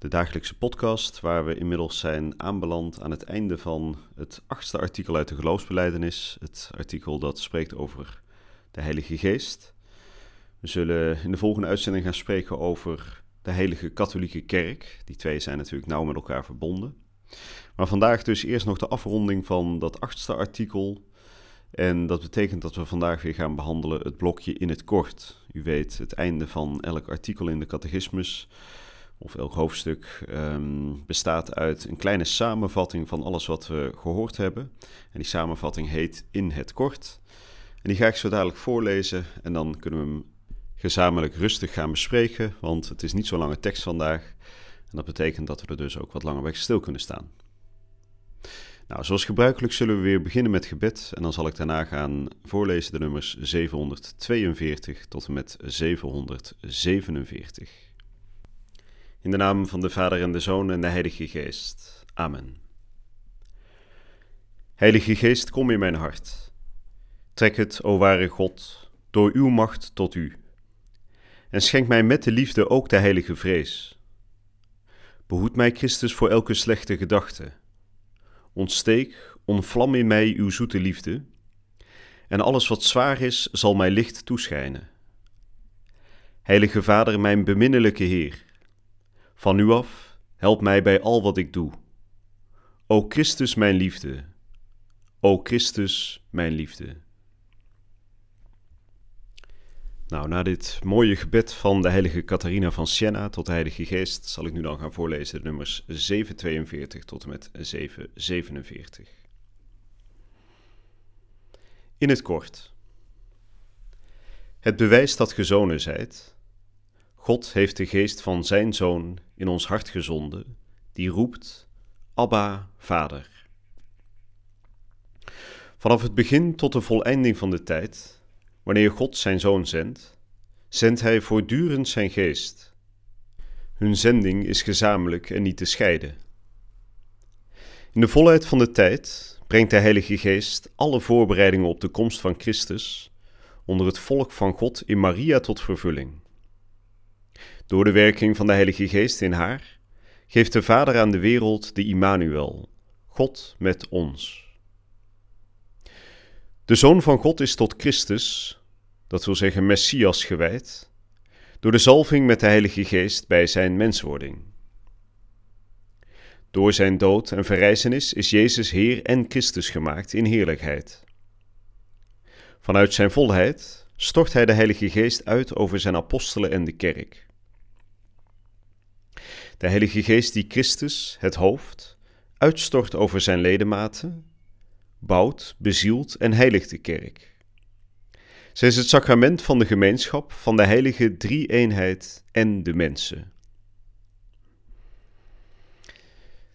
de dagelijkse podcast waar we inmiddels zijn aanbeland aan het einde van het achtste artikel uit de geloofsbeleidenis. Het artikel dat spreekt over de Heilige Geest. We zullen in de volgende uitzending gaan spreken over de Heilige Katholieke Kerk. Die twee zijn natuurlijk nauw met elkaar verbonden. Maar vandaag dus eerst nog de afronding van dat achtste artikel. En dat betekent dat we vandaag weer gaan behandelen het blokje in het kort. U weet, het einde van elk artikel in de catechismus of elk hoofdstuk ehm, bestaat uit een kleine samenvatting van alles wat we gehoord hebben. En die samenvatting heet In het Kort. En die ga ik zo dadelijk voorlezen en dan kunnen we hem gezamenlijk rustig gaan bespreken, want het is niet zo'n lange tekst vandaag. En dat betekent dat we er dus ook wat langer bij stil kunnen staan. Nou, zoals gebruikelijk zullen we weer beginnen met gebed en dan zal ik daarna gaan voorlezen de nummers 742 tot en met 747. In de naam van de Vader en de Zoon en de Heilige Geest. Amen. Heilige Geest, kom in mijn hart. Trek het, o ware God, door uw macht tot u. En schenk mij met de liefde ook de heilige vrees. Behoed mij, Christus, voor elke slechte gedachte. Ontsteek, ontvlam in mij uw zoete liefde. En alles wat zwaar is, zal mij licht toeschijnen. Heilige Vader, mijn beminnelijke Heer, van nu af, help mij bij al wat ik doe. O Christus, mijn liefde. O Christus, mijn liefde. Nou, na dit mooie gebed van de heilige Catharina van Siena tot de Heilige Geest zal ik nu dan gaan voorlezen de nummers 742 tot en met 747. In het kort. Het bewijs dat ge zonen zijt, God heeft de geest van zijn zoon in ons hart gezonden, die roept: Abba, Vader. Vanaf het begin tot de voleinding van de tijd, wanneer God zijn zoon zendt, zendt hij voortdurend zijn geest. Hun zending is gezamenlijk en niet te scheiden. In de volheid van de tijd brengt de Heilige Geest alle voorbereidingen op de komst van Christus onder het volk van God in Maria tot vervulling. Door de werking van de Heilige Geest in haar geeft de Vader aan de wereld de Immanuel, God met ons. De Zoon van God is tot Christus, dat wil zeggen Messias, gewijd, door de zalving met de Heilige Geest bij zijn menswording. Door zijn dood en verrijzenis is Jezus Heer en Christus gemaakt in heerlijkheid. Vanuit zijn volheid stort hij de Heilige Geest uit over zijn apostelen en de kerk. De Heilige Geest die Christus, het hoofd, uitstort over zijn ledematen, bouwt, bezielt en heiligt de kerk. Zij is het sacrament van de gemeenschap van de heilige drie-eenheid en de mensen.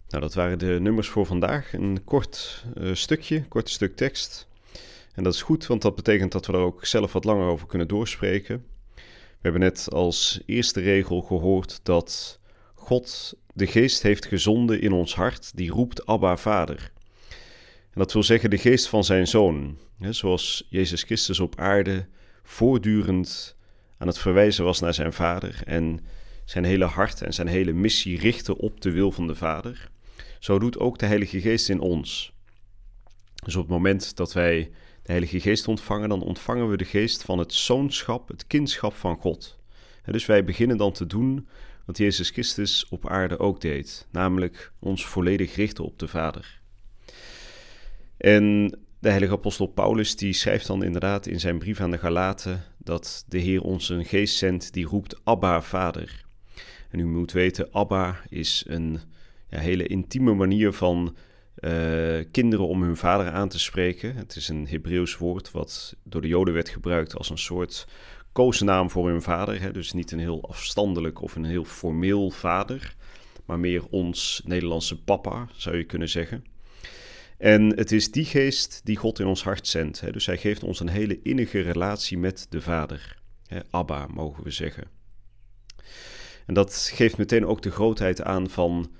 Nou, dat waren de nummers voor vandaag. Een kort uh, stukje, kort stuk tekst. En dat is goed, want dat betekent dat we er ook zelf wat langer over kunnen doorspreken. We hebben net als eerste regel gehoord dat God de geest heeft gezonden in ons hart, die roept Abba Vader. En dat wil zeggen de geest van zijn zoon, zoals Jezus Christus op aarde voortdurend aan het verwijzen was naar zijn Vader en zijn hele hart en zijn hele missie richtte op de wil van de Vader. Zo doet ook de Heilige Geest in ons. Dus op het moment dat wij de Heilige Geest ontvangen, dan ontvangen we de geest van het zoonschap, het kindschap van God. dus wij beginnen dan te doen wat Jezus Christus op aarde ook deed, namelijk ons volledig richten op de Vader. En de heilige apostel Paulus die schrijft dan inderdaad in zijn brief aan de Galaten dat de Heer ons een geest zendt die roept Abba Vader. En u moet weten, Abba is een ja, hele intieme manier van uh, kinderen om hun vader aan te spreken. Het is een Hebreeuws woord wat door de Joden werd gebruikt als een soort gekozen naam voor hun vader. Hè? Dus niet een heel afstandelijk of een heel formeel vader, maar meer ons Nederlandse papa, zou je kunnen zeggen. En het is die geest die God in ons hart zendt. Hè? Dus hij geeft ons een hele innige relatie met de Vader. Hè? Abba, mogen we zeggen. En dat geeft meteen ook de grootheid aan van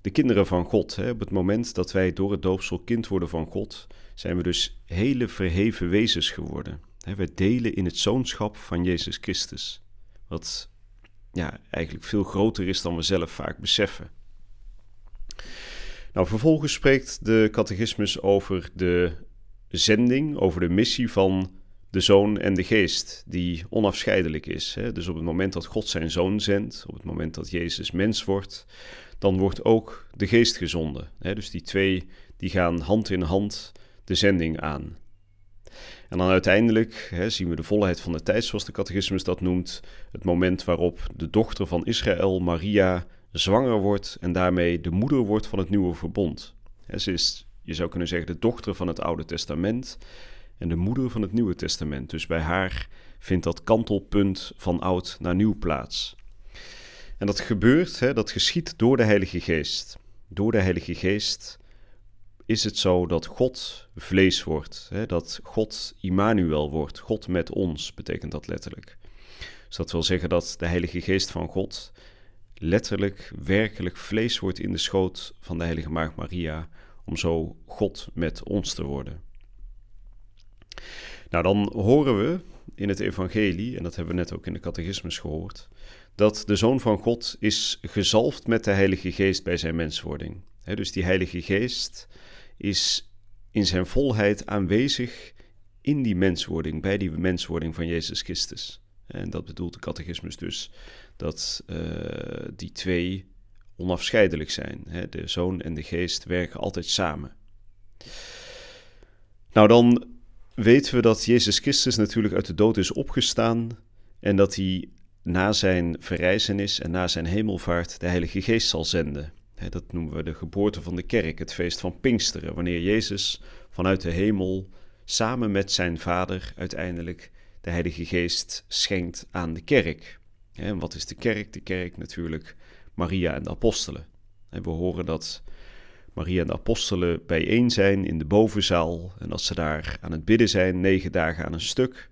de kinderen van God. Hè? Op het moment dat wij door het doopsel kind worden van God, zijn we dus hele verheven wezens geworden. We delen in het zoonschap van Jezus Christus. Wat ja, eigenlijk veel groter is dan we zelf vaak beseffen. Nou, vervolgens spreekt de catechismus over de zending, over de missie van de Zoon en de Geest, die onafscheidelijk is. Dus op het moment dat God zijn Zoon zendt, op het moment dat Jezus mens wordt, dan wordt ook de Geest gezonden. Dus die twee die gaan hand in hand de zending aan. En dan uiteindelijk hè, zien we de volheid van de tijd, zoals de catechismus dat noemt, het moment waarop de dochter van Israël, Maria, zwanger wordt en daarmee de moeder wordt van het nieuwe verbond. Ze is, je zou kunnen zeggen, de dochter van het Oude Testament en de moeder van het Nieuwe Testament. Dus bij haar vindt dat kantelpunt van oud naar nieuw plaats. En dat gebeurt, hè, dat geschiet door de Heilige Geest. Door de Heilige Geest is het zo dat God vlees wordt. Hè, dat God Immanuel wordt. God met ons betekent dat letterlijk. Dus dat wil zeggen dat de Heilige Geest van God letterlijk, werkelijk vlees wordt in de schoot van de Heilige Maagd Maria, om zo God met ons te worden. Nou, dan horen we in het Evangelie, en dat hebben we net ook in de catechismus gehoord, dat de Zoon van God is gezalfd met de Heilige Geest bij zijn menswording. dus die Heilige Geest is in zijn volheid aanwezig in die menswording, bij die menswording van Jezus Christus. En dat bedoelt de catechismus dus, dat uh, die twee onafscheidelijk zijn. Hè? De zoon en de geest werken altijd samen. Nou, dan weten we dat Jezus Christus natuurlijk uit de dood is opgestaan en dat hij na zijn verrijzenis en na zijn hemelvaart de Heilige Geest zal zenden. Dat noemen we de geboorte van de kerk, het feest van Pinksteren, wanneer Jezus vanuit de hemel samen met zijn Vader uiteindelijk de Heilige Geest schenkt aan de kerk. En wat is de kerk? De kerk natuurlijk Maria en de apostelen. En we horen dat Maria en de apostelen bijeen zijn in de bovenzaal en dat ze daar aan het bidden zijn, negen dagen aan een stuk.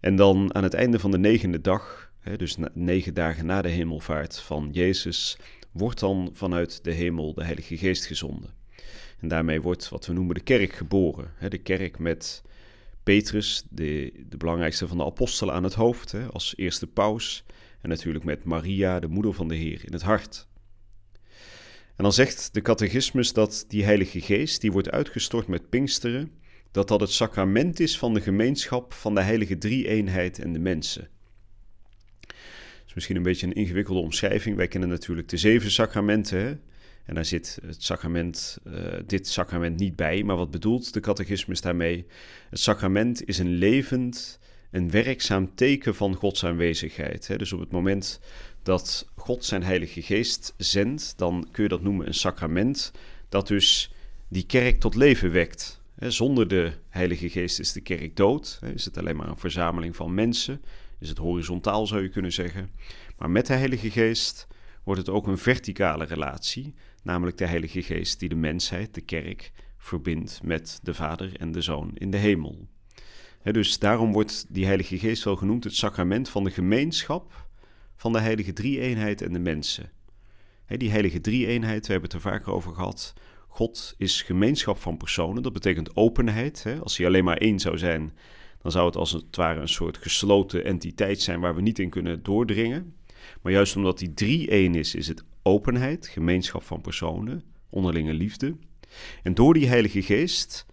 En dan aan het einde van de negende dag, dus negen dagen na de hemelvaart van Jezus, wordt dan vanuit de hemel de Heilige Geest gezonden. En daarmee wordt wat we noemen de kerk geboren. De kerk met Petrus, de, de belangrijkste van de apostelen, aan het hoofd als eerste paus. En natuurlijk met Maria, de moeder van de Heer, in het hart. En dan zegt de catechismus dat die Heilige Geest, die wordt uitgestort met Pinksteren, dat dat het sacrament is van de gemeenschap van de Heilige Drie-eenheid en de mensen. Misschien een beetje een ingewikkelde omschrijving. Wij kennen natuurlijk de zeven sacramenten. Hè? En daar zit het sacrament, uh, dit sacrament niet bij. Maar wat bedoelt de catechismus daarmee? Het sacrament is een levend, een werkzaam teken van Gods aanwezigheid. Hè? Dus op het moment dat God zijn Heilige Geest zendt, dan kun je dat noemen een sacrament, dat dus die kerk tot leven wekt. Zonder de Heilige Geest is de kerk dood, is het alleen maar een verzameling van mensen, is het horizontaal zou je kunnen zeggen. Maar met de Heilige Geest wordt het ook een verticale relatie, namelijk de Heilige Geest die de mensheid, de kerk, verbindt met de Vader en de Zoon in de hemel. dus daarom wordt die Heilige Geest wel genoemd het sacrament van de gemeenschap van de heilige drie-eenheid en de mensen. die heilige drie-eenheid, we hebben het er vaker over gehad. God is gemeenschap van personen, dat betekent openheid. Als hij alleen maar één zou zijn, dan zou het als het ware een soort gesloten entiteit zijn waar we niet in kunnen doordringen. Maar juist omdat die drie-één is, is het openheid, gemeenschap van personen, onderlinge liefde. En door die Heilige Geest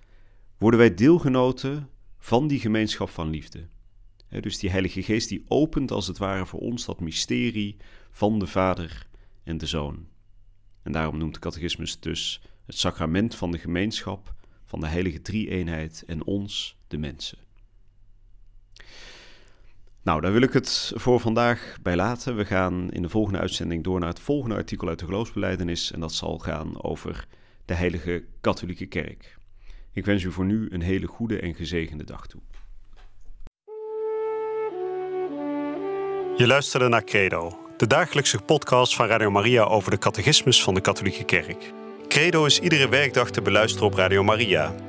worden wij deelgenoten van die gemeenschap van liefde dus die Heilige Geest die opent als het ware voor ons dat mysterie van de Vader en de Zoon. En daarom noemt de catechismus dus het sacrament van de gemeenschap van de heilige drie-eenheid en ons, de mensen. Nou, daar wil ik het voor vandaag bij laten. We gaan in de volgende uitzending door naar het volgende artikel uit de geloofsbeleidenis en dat zal gaan over de heilige katholieke kerk. Ik wens u voor nu een hele goede en gezegende dag toe. Je luisterde naar Credo, de dagelijkse podcast van Radio Maria over de catechismus van de Katholieke Kerk. Credo is iedere werkdag te beluisteren op Radio Maria.